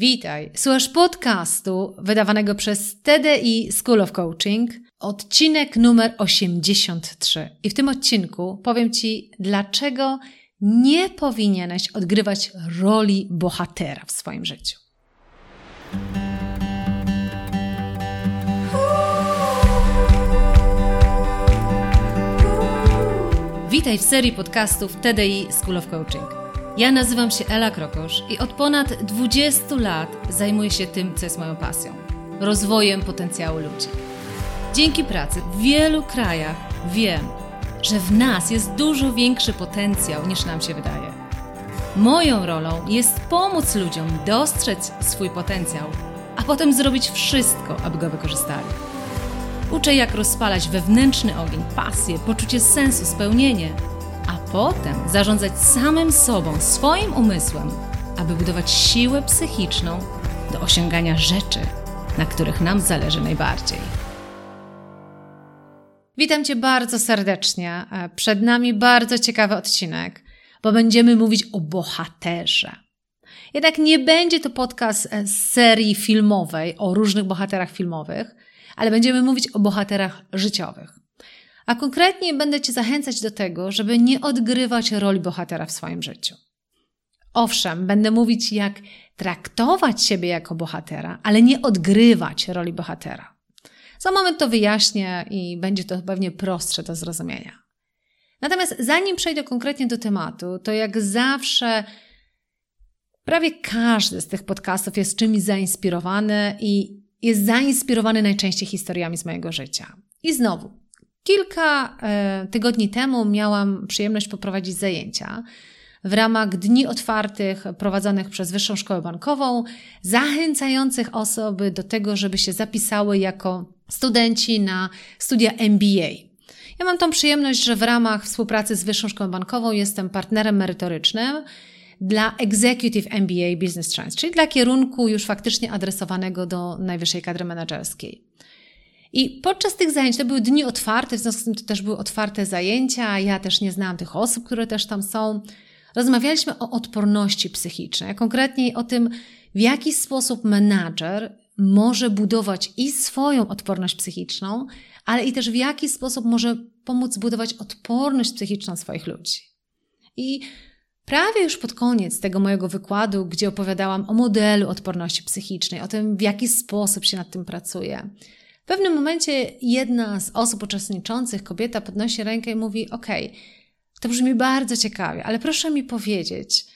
Witaj, słuchasz podcastu wydawanego przez TDI School of Coaching, odcinek numer 83. I w tym odcinku powiem Ci, dlaczego nie powinieneś odgrywać roli bohatera w swoim życiu. Witaj w serii podcastów TDI School of Coaching. Ja nazywam się Ela Krokosz i od ponad 20 lat zajmuję się tym, co jest moją pasją rozwojem potencjału ludzi. Dzięki pracy w wielu krajach wiem, że w nas jest dużo większy potencjał niż nam się wydaje. Moją rolą jest pomóc ludziom dostrzec swój potencjał, a potem zrobić wszystko, aby go wykorzystali. Uczę, jak rozpalać wewnętrzny ogień, pasję, poczucie sensu, spełnienie potem zarządzać samym sobą, swoim umysłem, aby budować siłę psychiczną do osiągania rzeczy, na których nam zależy najbardziej. Witam Cię bardzo serdecznie. Przed nami bardzo ciekawy odcinek, bo będziemy mówić o bohaterze. Jednak nie będzie to podcast z serii filmowej o różnych bohaterach filmowych, ale będziemy mówić o bohaterach życiowych. A konkretnie będę Cię zachęcać do tego, żeby nie odgrywać roli bohatera w swoim życiu. Owszem, będę mówić, jak traktować siebie jako bohatera, ale nie odgrywać roli bohatera. Za moment to wyjaśnię i będzie to pewnie prostsze do zrozumienia. Natomiast zanim przejdę konkretnie do tematu, to jak zawsze prawie każdy z tych podcastów jest czymś zainspirowany i jest zainspirowany najczęściej historiami z mojego życia. I znowu, Kilka e, tygodni temu miałam przyjemność poprowadzić zajęcia w ramach dni otwartych prowadzonych przez Wyższą Szkołę Bankową, zachęcających osoby do tego, żeby się zapisały jako studenci na studia MBA. Ja mam tą przyjemność, że w ramach współpracy z Wyższą Szkołą Bankową jestem partnerem merytorycznym dla Executive MBA Business Trends, czyli dla kierunku już faktycznie adresowanego do najwyższej kadry menedżerskiej. I podczas tych zajęć, to były dni otwarte, w związku z tym to też były otwarte zajęcia, ja też nie znałam tych osób, które też tam są. Rozmawialiśmy o odporności psychicznej, konkretniej o tym, w jaki sposób menadżer może budować i swoją odporność psychiczną, ale i też w jaki sposób może pomóc budować odporność psychiczną swoich ludzi. I prawie już pod koniec tego mojego wykładu, gdzie opowiadałam o modelu odporności psychicznej, o tym, w jaki sposób się nad tym pracuje, w pewnym momencie jedna z osób uczestniczących, kobieta, podnosi rękę i mówi: OK, to brzmi bardzo ciekawie, ale proszę mi powiedzieć,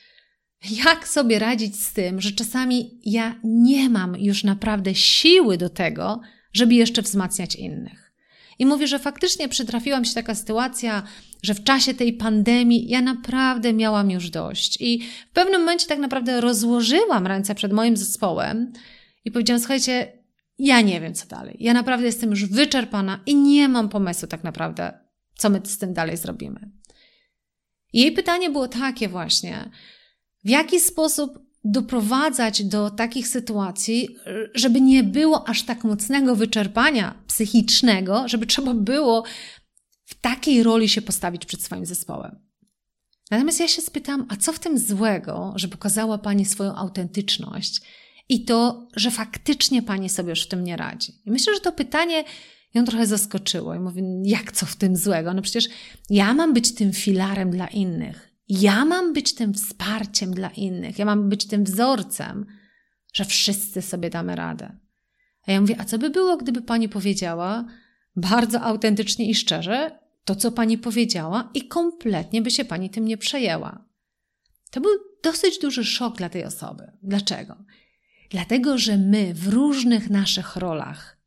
jak sobie radzić z tym, że czasami ja nie mam już naprawdę siły do tego, żeby jeszcze wzmacniać innych. I mówię, że faktycznie przytrafiła mi się taka sytuacja, że w czasie tej pandemii ja naprawdę miałam już dość. I w pewnym momencie tak naprawdę rozłożyłam ręce przed moim zespołem i powiedziałam: Słuchajcie, ja nie wiem, co dalej. Ja naprawdę jestem już wyczerpana i nie mam pomysłu tak naprawdę, co my z tym dalej zrobimy. Jej pytanie było takie właśnie, w jaki sposób doprowadzać do takich sytuacji, żeby nie było aż tak mocnego wyczerpania psychicznego, żeby trzeba było w takiej roli się postawić przed swoim zespołem. Natomiast ja się spytam, a co w tym złego, że pokazała Pani swoją autentyczność i to, że faktycznie pani sobie już w tym nie radzi. I myślę, że to pytanie ją trochę zaskoczyło i mówi, jak co w tym złego? No przecież ja mam być tym filarem dla innych. Ja mam być tym wsparciem dla innych. Ja mam być tym wzorcem, że wszyscy sobie damy radę. A ja mówię, a co by było, gdyby pani powiedziała bardzo autentycznie i szczerze to, co pani powiedziała i kompletnie by się pani tym nie przejęła? To był dosyć duży szok dla tej osoby. Dlaczego? Dlatego, że my w różnych naszych rolach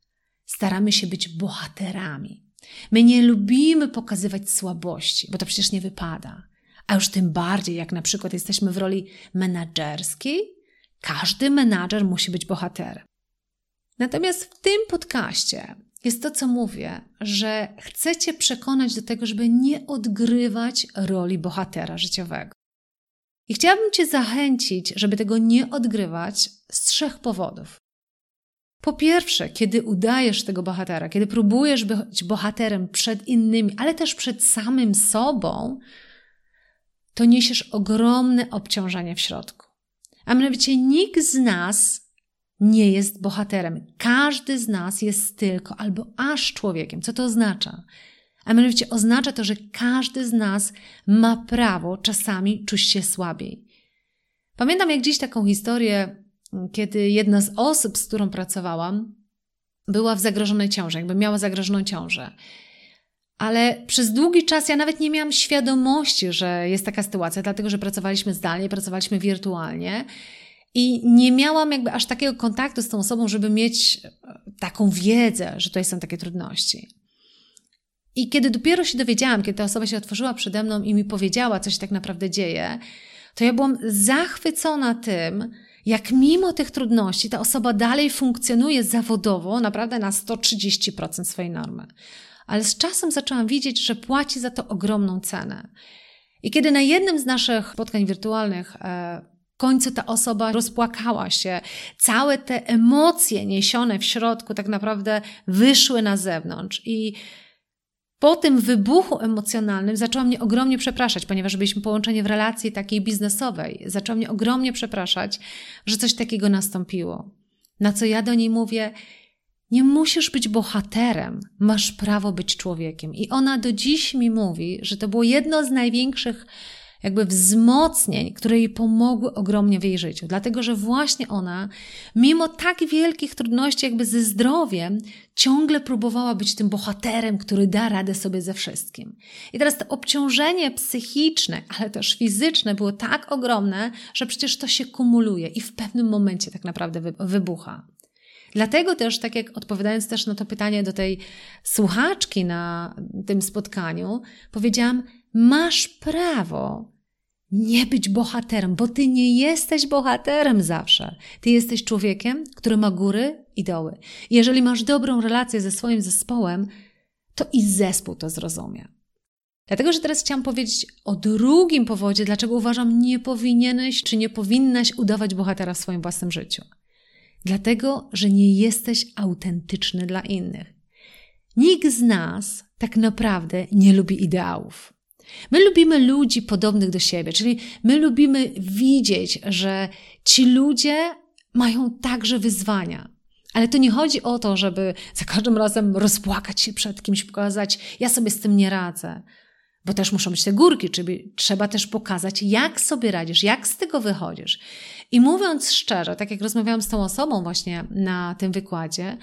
staramy się być bohaterami. My nie lubimy pokazywać słabości, bo to przecież nie wypada. A już tym bardziej, jak na przykład jesteśmy w roli menadżerskiej, każdy menadżer musi być bohaterem. Natomiast w tym podcaście jest to, co mówię, że chcecie przekonać do tego, żeby nie odgrywać roli bohatera życiowego. I chciałabym Cię zachęcić, żeby tego nie odgrywać z trzech powodów. Po pierwsze, kiedy udajesz tego bohatera, kiedy próbujesz być bohaterem przed innymi, ale też przed samym sobą, to niesiesz ogromne obciążenie w środku. A mianowicie nikt z nas nie jest bohaterem. Każdy z nas jest tylko albo aż człowiekiem. Co to oznacza? A mianowicie oznacza to, że każdy z nas ma prawo czasami czuć się słabiej. Pamiętam jak dziś taką historię, kiedy jedna z osób, z którą pracowałam, była w zagrożonej ciąży, jakby miała zagrożoną ciążę. Ale przez długi czas ja nawet nie miałam świadomości, że jest taka sytuacja, dlatego że pracowaliśmy zdalnie, pracowaliśmy wirtualnie. I nie miałam jakby aż takiego kontaktu z tą osobą, żeby mieć taką wiedzę, że tutaj są takie trudności. I kiedy dopiero się dowiedziałam, kiedy ta osoba się otworzyła przede mną i mi powiedziała, co się tak naprawdę dzieje, to ja byłam zachwycona tym, jak mimo tych trudności ta osoba dalej funkcjonuje zawodowo naprawdę na 130% swojej normy. Ale z czasem zaczęłam widzieć, że płaci za to ogromną cenę. I kiedy na jednym z naszych spotkań wirtualnych e, w końcu ta osoba rozpłakała się, całe te emocje niesione w środku tak naprawdę wyszły na zewnątrz i po tym wybuchu emocjonalnym zaczęła mnie ogromnie przepraszać, ponieważ byliśmy połączeni w relacji takiej biznesowej. Zaczęła mnie ogromnie przepraszać, że coś takiego nastąpiło. Na co ja do niej mówię: Nie musisz być bohaterem, masz prawo być człowiekiem. I ona do dziś mi mówi, że to było jedno z największych jakby wzmocnień, które jej pomogły ogromnie w jej życiu. Dlatego, że właśnie ona, mimo tak wielkich trudności jakby ze zdrowiem, ciągle próbowała być tym bohaterem, który da radę sobie ze wszystkim. I teraz to obciążenie psychiczne, ale też fizyczne było tak ogromne, że przecież to się kumuluje i w pewnym momencie tak naprawdę wybucha. Dlatego też, tak jak odpowiadając też na to pytanie do tej słuchaczki na tym spotkaniu, powiedziałam, masz prawo nie być bohaterem, bo ty nie jesteś bohaterem zawsze. Ty jesteś człowiekiem, który ma góry i doły. Jeżeli masz dobrą relację ze swoim zespołem, to i zespół to zrozumie. Dlatego, że teraz chciałam powiedzieć o drugim powodzie, dlaczego uważam, nie powinieneś czy nie powinnaś udawać bohatera w swoim własnym życiu. Dlatego, że nie jesteś autentyczny dla innych. Nikt z nas tak naprawdę nie lubi ideałów. My lubimy ludzi podobnych do siebie, czyli my lubimy widzieć, że ci ludzie mają także wyzwania. Ale to nie chodzi o to, żeby za każdym razem rozpłakać się przed kimś, pokazać, ja sobie z tym nie radzę. Bo też muszą być te górki, czyli trzeba też pokazać, jak sobie radzisz, jak z tego wychodzisz. I mówiąc szczerze, tak jak rozmawiałam z tą osobą właśnie na tym wykładzie,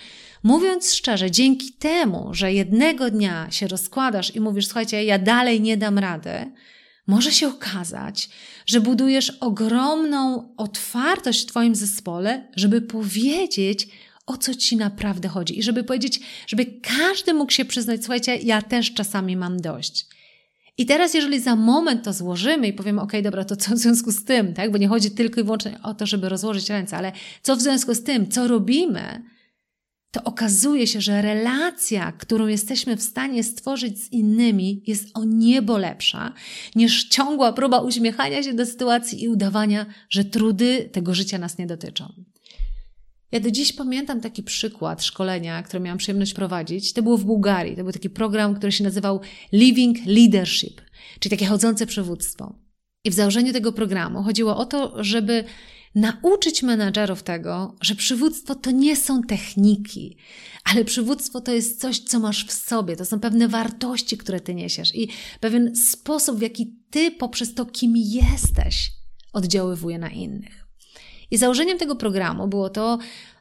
mówiąc szczerze, dzięki temu, że jednego dnia się rozkładasz i mówisz, słuchajcie, ja dalej nie dam rady, może się okazać, że budujesz ogromną otwartość w Twoim zespole, żeby powiedzieć, o co Ci naprawdę chodzi i żeby powiedzieć, żeby każdy mógł się przyznać, słuchajcie, ja też czasami mam dość. I teraz, jeżeli za moment to złożymy i powiemy, OK, dobra, to co w związku z tym, tak? Bo nie chodzi tylko i wyłącznie o to, żeby rozłożyć ręce, ale co w związku z tym, co robimy, to okazuje się, że relacja, którą jesteśmy w stanie stworzyć z innymi, jest o niebo lepsza niż ciągła próba uśmiechania się do sytuacji i udawania, że trudy tego życia nas nie dotyczą. Ja do dziś pamiętam taki przykład szkolenia, które miałam przyjemność prowadzić. To było w Bułgarii. To był taki program, który się nazywał Living Leadership, czyli takie chodzące przywództwo. I w założeniu tego programu chodziło o to, żeby nauczyć menadżerów tego, że przywództwo to nie są techniki, ale przywództwo to jest coś, co masz w sobie. To są pewne wartości, które ty niesiesz i pewien sposób, w jaki ty poprzez to, kim jesteś, oddziaływuje na innych. I założeniem tego programu było to,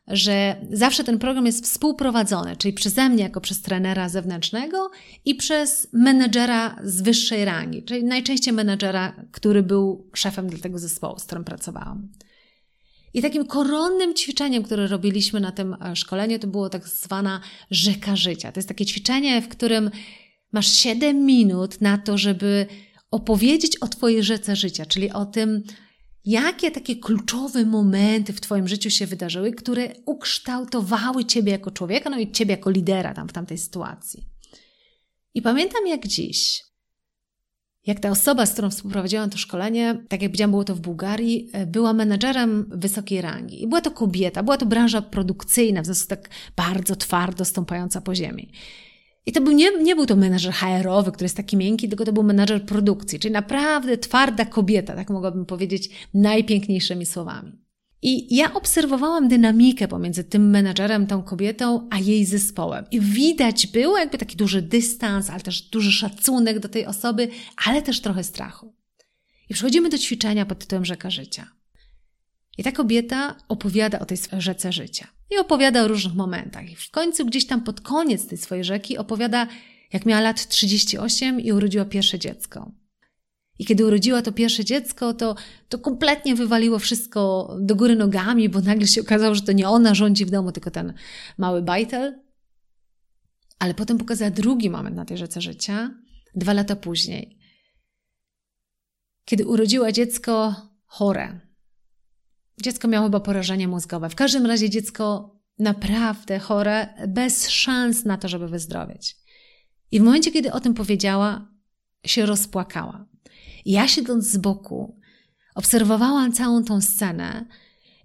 że zawsze ten program jest współprowadzony, czyli przeze mnie jako przez trenera zewnętrznego i przez menedżera z wyższej rangi, czyli najczęściej menedżera, który był szefem dla tego zespołu, z którym pracowałam. I takim koronnym ćwiczeniem, które robiliśmy na tym e, szkoleniu, to było tak zwana rzeka życia. To jest takie ćwiczenie, w którym masz 7 minut na to, żeby opowiedzieć o Twojej rzece życia, czyli o tym, Jakie takie kluczowe momenty w Twoim życiu się wydarzyły, które ukształtowały Ciebie jako człowieka, no i Ciebie jako lidera tam w tamtej sytuacji? I pamiętam jak dziś, jak ta osoba, z którą współprowadziłam to szkolenie, tak jak powiedziałam, było to w Bułgarii, e, była menadżerem wysokiej rangi. I była to kobieta, była to branża produkcyjna, w związku tak bardzo twardo stąpająca po ziemi. I to był, nie, nie był to menadżer HR-owy, który jest taki miękki, tylko to był menadżer produkcji, czyli naprawdę twarda kobieta, tak mogłabym powiedzieć najpiękniejszymi słowami. I ja obserwowałam dynamikę pomiędzy tym menadżerem, tą kobietą, a jej zespołem. I widać było jakby taki duży dystans, ale też duży szacunek do tej osoby, ale też trochę strachu. I przechodzimy do ćwiczenia pod tytułem Rzeka Życia. I ta kobieta opowiada o tej rzece życia. I opowiada o różnych momentach. I w końcu gdzieś tam pod koniec tej swojej rzeki opowiada, jak miała lat 38 i urodziła pierwsze dziecko. I kiedy urodziła to pierwsze dziecko, to, to kompletnie wywaliło wszystko do góry nogami, bo nagle się okazało, że to nie ona rządzi w domu, tylko ten mały bajtel. Ale potem pokazała drugi moment na tej rzece życia, dwa lata później. Kiedy urodziła dziecko chore. Dziecko miało chyba porażenie mózgowe. W każdym razie dziecko naprawdę chore, bez szans na to, żeby wyzdrowieć. I w momencie, kiedy o tym powiedziała, się rozpłakała. Ja siedząc z boku, obserwowałam całą tą scenę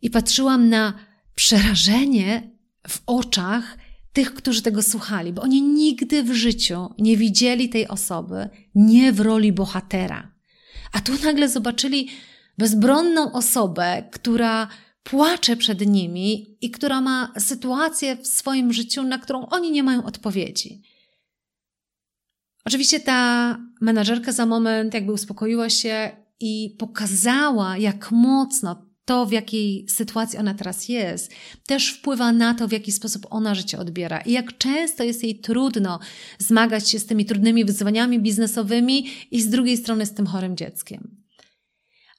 i patrzyłam na przerażenie w oczach tych, którzy tego słuchali, bo oni nigdy w życiu nie widzieli tej osoby nie w roli bohatera. A tu nagle zobaczyli bezbronną osobę, która płacze przed nimi i która ma sytuację w swoim życiu, na którą oni nie mają odpowiedzi. Oczywiście ta menadżerka za moment jakby uspokoiła się i pokazała, jak mocno to, w jakiej sytuacji ona teraz jest, też wpływa na to, w jaki sposób ona życie odbiera i jak często jest jej trudno zmagać się z tymi trudnymi wyzwaniami biznesowymi i z drugiej strony z tym chorym dzieckiem.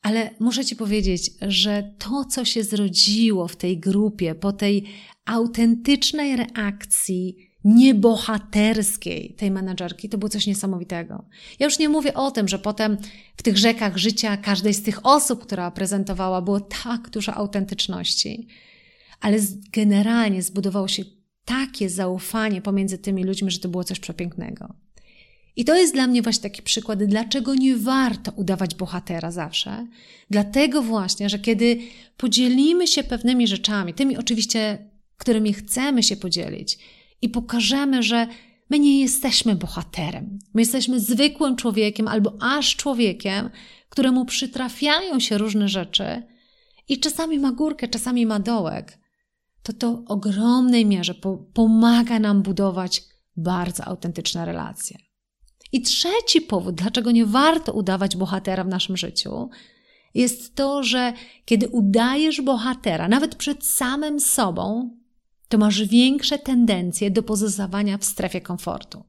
Ale muszę Ci powiedzieć, że to, co się zrodziło w tej grupie po tej autentycznej reakcji niebohaterskiej tej menadżerki, to było coś niesamowitego. Ja już nie mówię o tym, że potem w tych rzekach życia każdej z tych osób, która prezentowała, było tak dużo autentyczności, ale generalnie zbudowało się takie zaufanie pomiędzy tymi ludźmi, że to było coś przepięknego. I to jest dla mnie właśnie taki przykład, dlaczego nie warto udawać bohatera zawsze. Dlatego właśnie, że kiedy podzielimy się pewnymi rzeczami, tymi oczywiście, którymi chcemy się podzielić, i pokażemy, że my nie jesteśmy bohaterem. My jesteśmy zwykłym człowiekiem albo aż człowiekiem, któremu przytrafiają się różne rzeczy i czasami ma górkę, czasami ma dołek. To to w ogromnej mierze po pomaga nam budować bardzo autentyczne relacje. I trzeci powód, dlaczego nie warto udawać bohatera w naszym życiu, jest to, że kiedy udajesz bohatera, nawet przed samym sobą, to masz większe tendencje do pozostawania w strefie komfortu.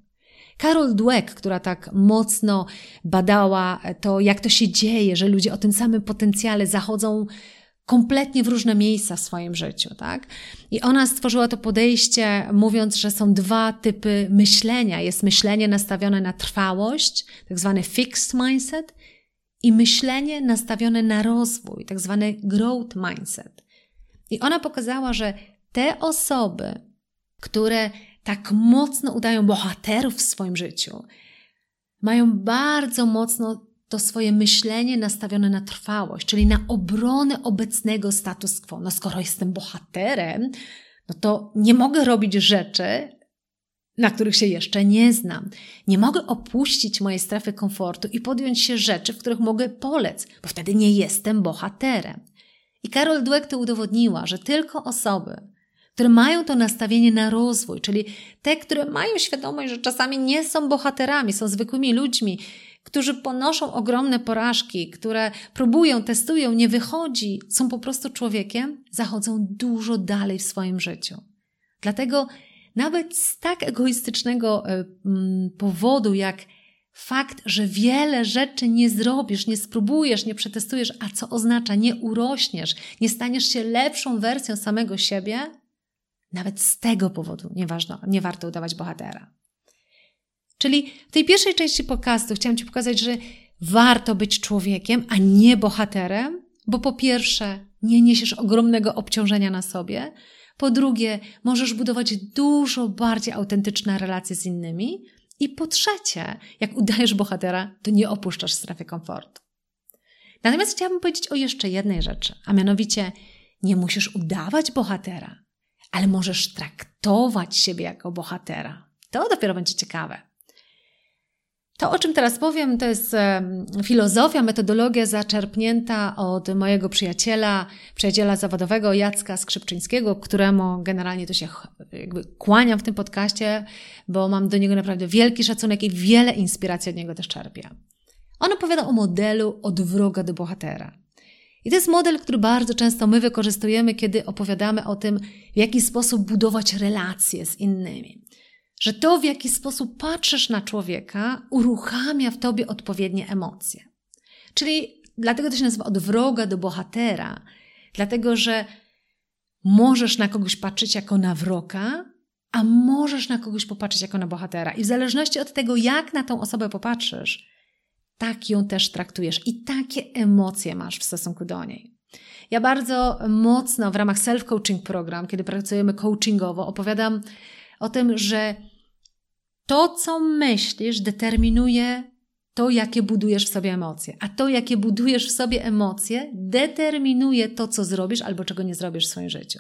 Carol Dweck, która tak mocno badała to, jak to się dzieje, że ludzie o tym samym potencjale zachodzą kompletnie w różne miejsca w swoim życiu, tak? I ona stworzyła to podejście, mówiąc, że są dwa typy myślenia. Jest myślenie nastawione na trwałość, tak zwany fixed mindset, i myślenie nastawione na rozwój, tak zwany growth mindset. I ona pokazała, że te osoby, które tak mocno udają bohaterów w swoim życiu, mają bardzo mocno to swoje myślenie nastawione na trwałość, czyli na obronę obecnego status quo. No skoro jestem bohaterem, no to nie mogę robić rzeczy, na których się jeszcze nie znam. Nie mogę opuścić mojej strefy komfortu i podjąć się rzeczy, w których mogę polec, bo wtedy nie jestem bohaterem. I Karol Dweck to udowodniła, że tylko osoby, które mają to nastawienie na rozwój, czyli te, które mają świadomość, że czasami nie są bohaterami, są zwykłymi ludźmi, którzy ponoszą ogromne porażki, które próbują, testują, nie wychodzi, są po prostu człowiekiem, zachodzą dużo dalej w swoim życiu. Dlatego nawet z tak egoistycznego e, powodu, jak fakt, że wiele rzeczy nie zrobisz, nie spróbujesz, nie przetestujesz, a co oznacza nie urośniesz, nie staniesz się lepszą wersją samego siebie, nawet z tego powodu nie, ważno, nie warto udawać bohatera. Czyli w tej pierwszej części podcastu chciałam Ci pokazać, że warto być człowiekiem, a nie bohaterem, bo po pierwsze, nie niesiesz ogromnego obciążenia na sobie, po drugie, możesz budować dużo bardziej autentyczne relacje z innymi, i po trzecie, jak udajesz bohatera, to nie opuszczasz strefy komfortu. Natomiast chciałabym powiedzieć o jeszcze jednej rzeczy, a mianowicie nie musisz udawać bohatera ale możesz traktować siebie jako bohatera. To dopiero będzie ciekawe. To, o czym teraz powiem, to jest filozofia, metodologia zaczerpnięta od mojego przyjaciela, przyjaciela zawodowego Jacka Skrzypczyńskiego, któremu generalnie to się jakby kłaniam w tym podcaście, bo mam do niego naprawdę wielki szacunek i wiele inspiracji od niego też czerpię. On opowiada o modelu od wroga do bohatera. I to jest model, który bardzo często my wykorzystujemy, kiedy opowiadamy o tym, w jaki sposób budować relacje z innymi że to, w jaki sposób patrzysz na człowieka, uruchamia w tobie odpowiednie emocje. Czyli dlatego to się nazywa od wroga do bohatera, dlatego że możesz na kogoś patrzeć jako na wroga, a możesz na kogoś popatrzeć jako na bohatera. I w zależności od tego, jak na tą osobę popatrzysz, tak ją też traktujesz i takie emocje masz w stosunku do niej. Ja bardzo mocno w ramach self-coaching program, kiedy pracujemy coachingowo, opowiadam o tym, że to, co myślisz, determinuje to, jakie budujesz w sobie emocje. A to, jakie budujesz w sobie emocje, determinuje to, co zrobisz albo czego nie zrobisz w swoim życiu.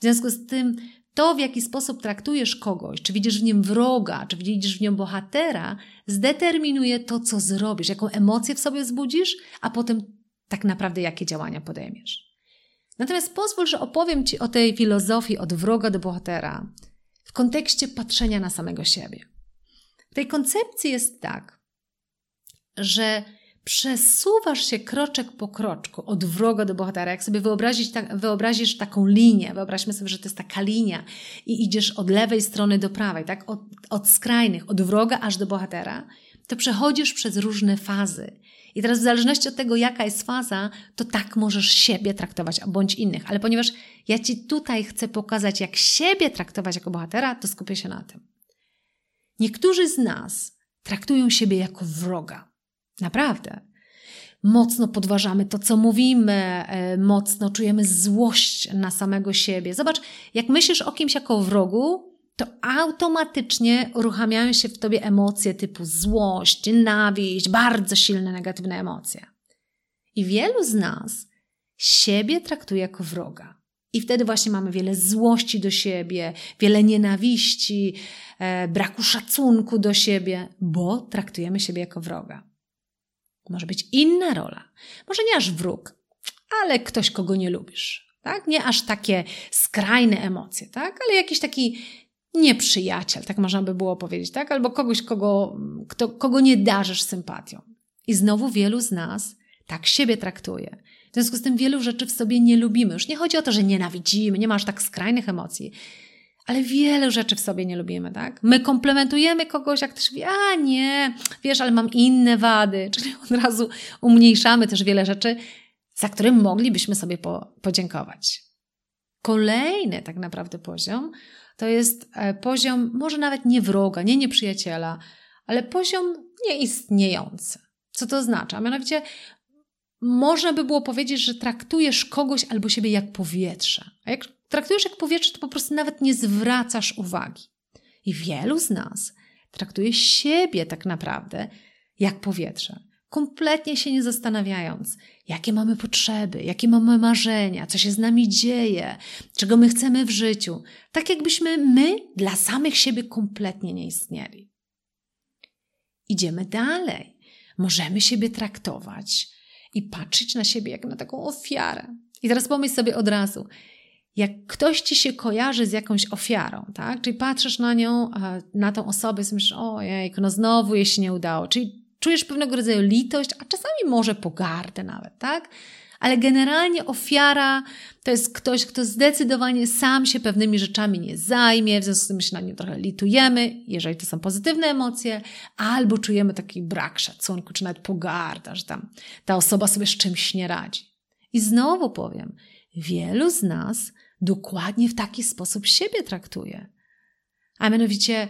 W związku z tym, to, w jaki sposób traktujesz kogoś, czy widzisz w nim wroga, czy widzisz w nim bohatera, zdeterminuje to, co zrobisz, jaką emocję w sobie wzbudzisz, a potem tak naprawdę jakie działania podejmiesz. Natomiast pozwól, że opowiem Ci o tej filozofii od wroga do bohatera w kontekście patrzenia na samego siebie. Tej koncepcji jest tak, że przesuwasz się kroczek po kroczku od wroga do bohatera. Jak sobie wyobrazić, tak, wyobrazisz taką linię, wyobraźmy sobie, że to jest taka linia i idziesz od lewej strony do prawej, tak? Od, od skrajnych, od wroga aż do bohatera, to przechodzisz przez różne fazy. I teraz w zależności od tego, jaka jest faza, to tak możesz siebie traktować, bądź innych. Ale ponieważ ja Ci tutaj chcę pokazać, jak siebie traktować jako bohatera, to skupię się na tym. Niektórzy z nas traktują siebie jako wroga. Naprawdę. Mocno podważamy to, co mówimy, e, mocno czujemy złość na samego siebie. Zobacz, jak myślisz o kimś jako wrogu, to automatycznie uruchamiają się w tobie emocje typu złość, nienawiść, bardzo silne negatywne emocje. I wielu z nas siebie traktuje jako wroga. I wtedy właśnie mamy wiele złości do siebie, wiele nienawiści, e, braku szacunku do siebie, bo traktujemy siebie jako wroga. Może być inna rola. Może nie aż wróg, ale ktoś, kogo nie lubisz. Tak? Nie aż takie skrajne emocje, tak? ale jakiś taki nieprzyjaciel, tak można by było powiedzieć, tak? albo kogoś, kogo, kto, kogo nie darzysz sympatią. I znowu wielu z nas tak siebie traktuje. W związku z tym wielu rzeczy w sobie nie lubimy. Już nie chodzi o to, że nienawidzimy, nie masz tak skrajnych emocji, ale wiele rzeczy w sobie nie lubimy, tak? My komplementujemy kogoś, jak też wie, a nie, wiesz, ale mam inne wady, czyli od razu umniejszamy też wiele rzeczy, za które moglibyśmy sobie po, podziękować. Kolejny tak naprawdę poziom to jest e, poziom może nawet nie wroga, nie nieprzyjaciela, ale poziom nieistniejący. Co to oznacza? Mianowicie można by było powiedzieć, że traktujesz kogoś albo siebie jak powietrze. A jak traktujesz jak powietrze, to po prostu nawet nie zwracasz uwagi. I wielu z nas traktuje siebie tak naprawdę jak powietrze. Kompletnie się nie zastanawiając, jakie mamy potrzeby, jakie mamy marzenia, co się z nami dzieje, czego my chcemy w życiu. Tak jakbyśmy my dla samych siebie kompletnie nie istnieli. Idziemy dalej. Możemy siebie traktować i patrzeć na siebie jak na taką ofiarę. I teraz pomyśl sobie od razu, jak ktoś ci się kojarzy z jakąś ofiarą, tak? Czyli patrzysz na nią, na tą osobę i myślisz, ojej, no znowu jej się nie udało. Czyli czujesz pewnego rodzaju litość, a czasami może pogardę nawet, tak? Ale generalnie ofiara to jest ktoś, kto zdecydowanie sam się pewnymi rzeczami nie zajmie, w związku z tym się na nim trochę litujemy, jeżeli to są pozytywne emocje, albo czujemy taki brak szacunku, czy nawet pogarda, że tam ta osoba sobie z czymś nie radzi. I znowu powiem, wielu z nas dokładnie w taki sposób siebie traktuje. A mianowicie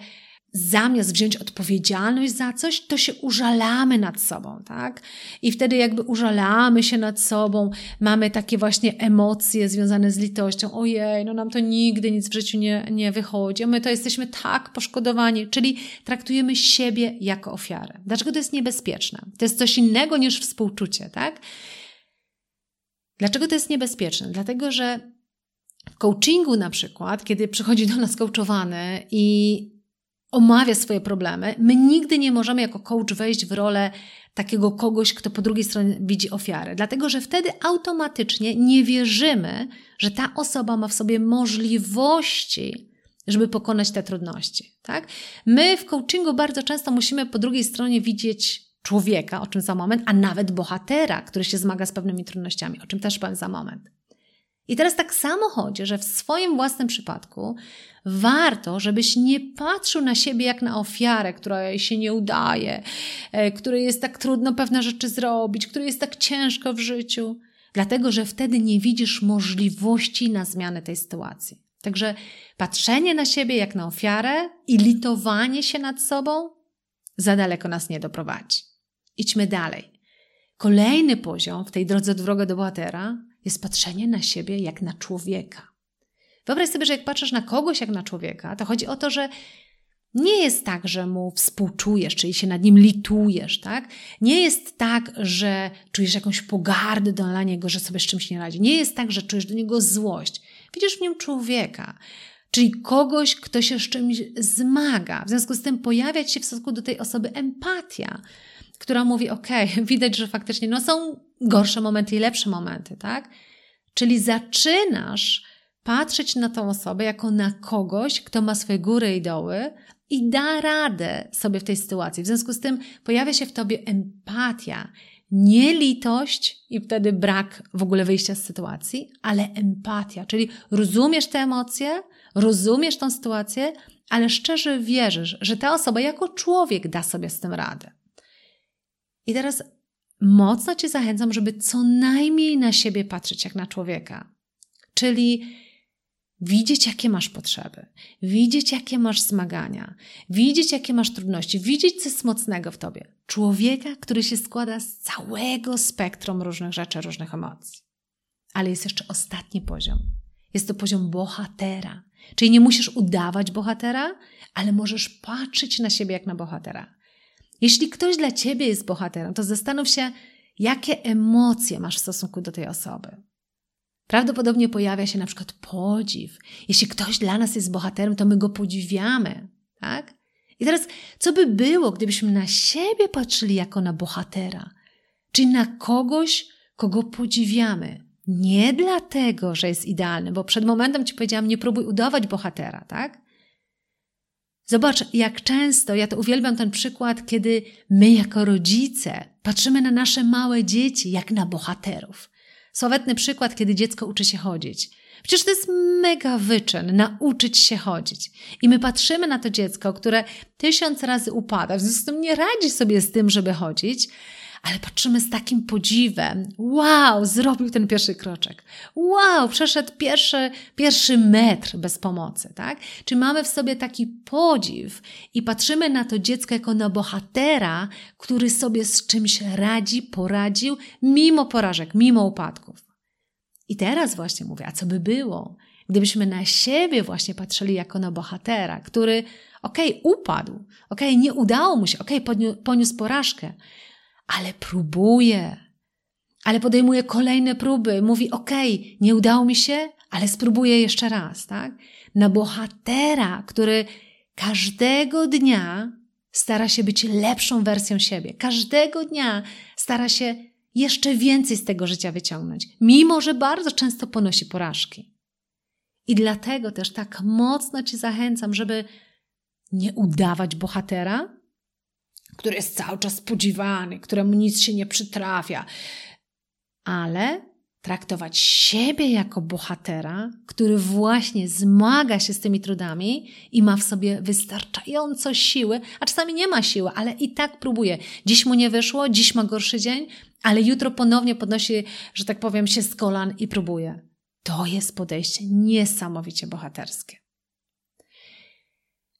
zamiast wziąć odpowiedzialność za coś, to się użalamy nad sobą, tak? I wtedy jakby użalamy się nad sobą, mamy takie właśnie emocje związane z litością. Ojej, no nam to nigdy nic w życiu nie, nie wychodzi, my to jesteśmy tak poszkodowani, czyli traktujemy siebie jako ofiarę. Dlaczego to jest niebezpieczne? To jest coś innego niż współczucie, tak? Dlaczego to jest niebezpieczne? Dlatego, że w coachingu na przykład, kiedy przychodzi do nas coachowany i omawia swoje problemy, my nigdy nie możemy jako coach wejść w rolę takiego kogoś, kto po drugiej stronie widzi ofiarę, dlatego że wtedy automatycznie nie wierzymy, że ta osoba ma w sobie możliwości, żeby pokonać te trudności. Tak? My w coachingu bardzo często musimy po drugiej stronie widzieć człowieka, o czym za moment, a nawet bohatera, który się zmaga z pewnymi trudnościami, o czym też powiem za moment. I teraz tak samo chodzi, że w swoim własnym przypadku warto, żebyś nie patrzył na siebie jak na ofiarę, która się nie udaje, e, której jest tak trudno pewne rzeczy zrobić, której jest tak ciężko w życiu, dlatego że wtedy nie widzisz możliwości na zmianę tej sytuacji. Także patrzenie na siebie jak na ofiarę i litowanie się nad sobą za daleko nas nie doprowadzi. Idźmy dalej. Kolejny poziom w tej drodze droga do bohatera jest patrzenie na siebie jak na człowieka. Wyobraź sobie, że jak patrzysz na kogoś jak na człowieka, to chodzi o to, że nie jest tak, że mu współczujesz, czyli się nad nim litujesz, tak? Nie jest tak, że czujesz jakąś pogardę dla niego, że sobie z czymś nie radzi. Nie jest tak, że czujesz do niego złość. Widzisz w nim człowieka, czyli kogoś, kto się z czymś zmaga. W związku z tym pojawia się w stosunku do tej osoby empatia, która mówi: OK, widać, że faktycznie no, są gorsze momenty i lepsze momenty, tak? Czyli zaczynasz patrzeć na tą osobę jako na kogoś, kto ma swoje góry i doły i da radę sobie w tej sytuacji. W związku z tym pojawia się w tobie empatia, nie litość i wtedy brak w ogóle wyjścia z sytuacji, ale empatia, czyli rozumiesz te emocje, rozumiesz tą sytuację, ale szczerze wierzysz, że ta osoba jako człowiek da sobie z tym radę. I teraz mocno Cię zachęcam, żeby co najmniej na siebie patrzeć jak na człowieka. Czyli widzieć, jakie masz potrzeby, widzieć, jakie masz zmagania, widzieć, jakie masz trudności, widzieć, co jest mocnego w tobie. Człowieka, który się składa z całego spektrum różnych rzeczy, różnych emocji. Ale jest jeszcze ostatni poziom. Jest to poziom bohatera. Czyli nie musisz udawać bohatera, ale możesz patrzeć na siebie jak na bohatera. Jeśli ktoś dla ciebie jest bohaterem, to zastanów się, jakie emocje masz w stosunku do tej osoby. Prawdopodobnie pojawia się na przykład podziw. Jeśli ktoś dla nas jest bohaterem, to my go podziwiamy, tak? I teraz, co by było, gdybyśmy na siebie patrzyli jako na bohatera, czyli na kogoś, kogo podziwiamy? Nie dlatego, że jest idealny, bo przed momentem ci powiedziałam, nie próbuj udawać bohatera, tak? Zobacz, jak często, ja to uwielbiam ten przykład, kiedy my jako rodzice patrzymy na nasze małe dzieci jak na bohaterów. Sławetny przykład, kiedy dziecko uczy się chodzić. Przecież to jest mega wyczyn, nauczyć się chodzić. I my patrzymy na to dziecko, które tysiąc razy upada, w związku z tym nie radzi sobie z tym, żeby chodzić, ale patrzymy z takim podziwem. Wow, zrobił ten pierwszy kroczek. Wow, przeszedł pierwszy, pierwszy metr bez pomocy, tak? Czy mamy w sobie taki podziw i patrzymy na to dziecko jako na bohatera, który sobie z czymś radzi, poradził, mimo porażek, mimo upadków. I teraz właśnie mówię, a co by było, gdybyśmy na siebie właśnie patrzyli jako na bohatera, który, okej, okay, upadł, okej, okay, nie udało mu się, okej, okay, poniósł porażkę, ale próbuje, ale podejmuje kolejne próby. Mówi: OK, nie udało mi się, ale spróbuję jeszcze raz, tak? Na bohatera, który każdego dnia stara się być lepszą wersją siebie. Każdego dnia stara się jeszcze więcej z tego życia wyciągnąć, mimo że bardzo często ponosi porażki. I dlatego też tak mocno Ci zachęcam, żeby nie udawać bohatera, który jest cały czas podziwany, któremu nic się nie przytrafia, ale traktować siebie jako bohatera, który właśnie zmaga się z tymi trudami i ma w sobie wystarczająco siły, a czasami nie ma siły, ale i tak próbuje. Dziś mu nie wyszło, dziś ma gorszy dzień, ale jutro ponownie podnosi, że tak powiem, się z kolan i próbuje. To jest podejście niesamowicie bohaterskie.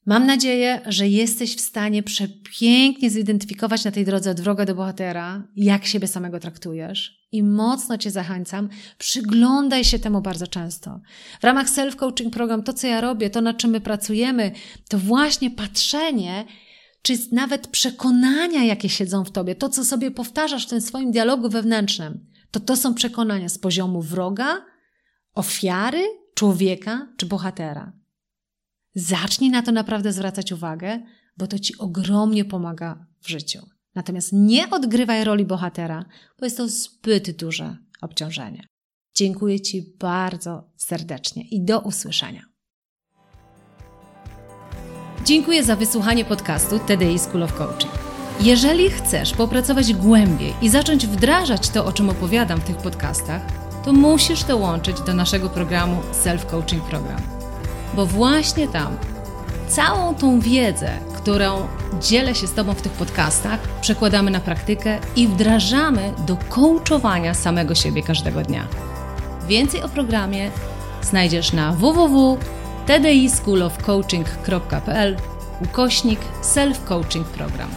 Mam nadzieję, że jesteś w stanie przepięknie zidentyfikować na tej drodze od wroga do bohatera, jak siebie samego traktujesz. I mocno Cię zachęcam, przyglądaj się temu bardzo często. W ramach self-coaching program, to co ja robię, to nad czym my pracujemy, to właśnie patrzenie, czy nawet przekonania, jakie siedzą w Tobie, to co sobie powtarzasz w tym swoim dialogu wewnętrznym, to to są przekonania z poziomu wroga, ofiary, człowieka czy bohatera. Zacznij na to naprawdę zwracać uwagę, bo to ci ogromnie pomaga w życiu. Natomiast nie odgrywaj roli bohatera, bo jest to zbyt duże obciążenie. Dziękuję Ci bardzo serdecznie i do usłyszenia. Dziękuję za wysłuchanie podcastu TDI School of Coaching. Jeżeli chcesz popracować głębiej i zacząć wdrażać to, o czym opowiadam w tych podcastach, to musisz dołączyć do naszego programu Self Coaching Program. Bo właśnie tam całą tą wiedzę, którą dzielę się z Tobą w tych podcastach, przekładamy na praktykę i wdrażamy do coachowania samego siebie każdego dnia. Więcej o programie znajdziesz na www.tdischoolofcoaching.pl ukośnik self-coaching program.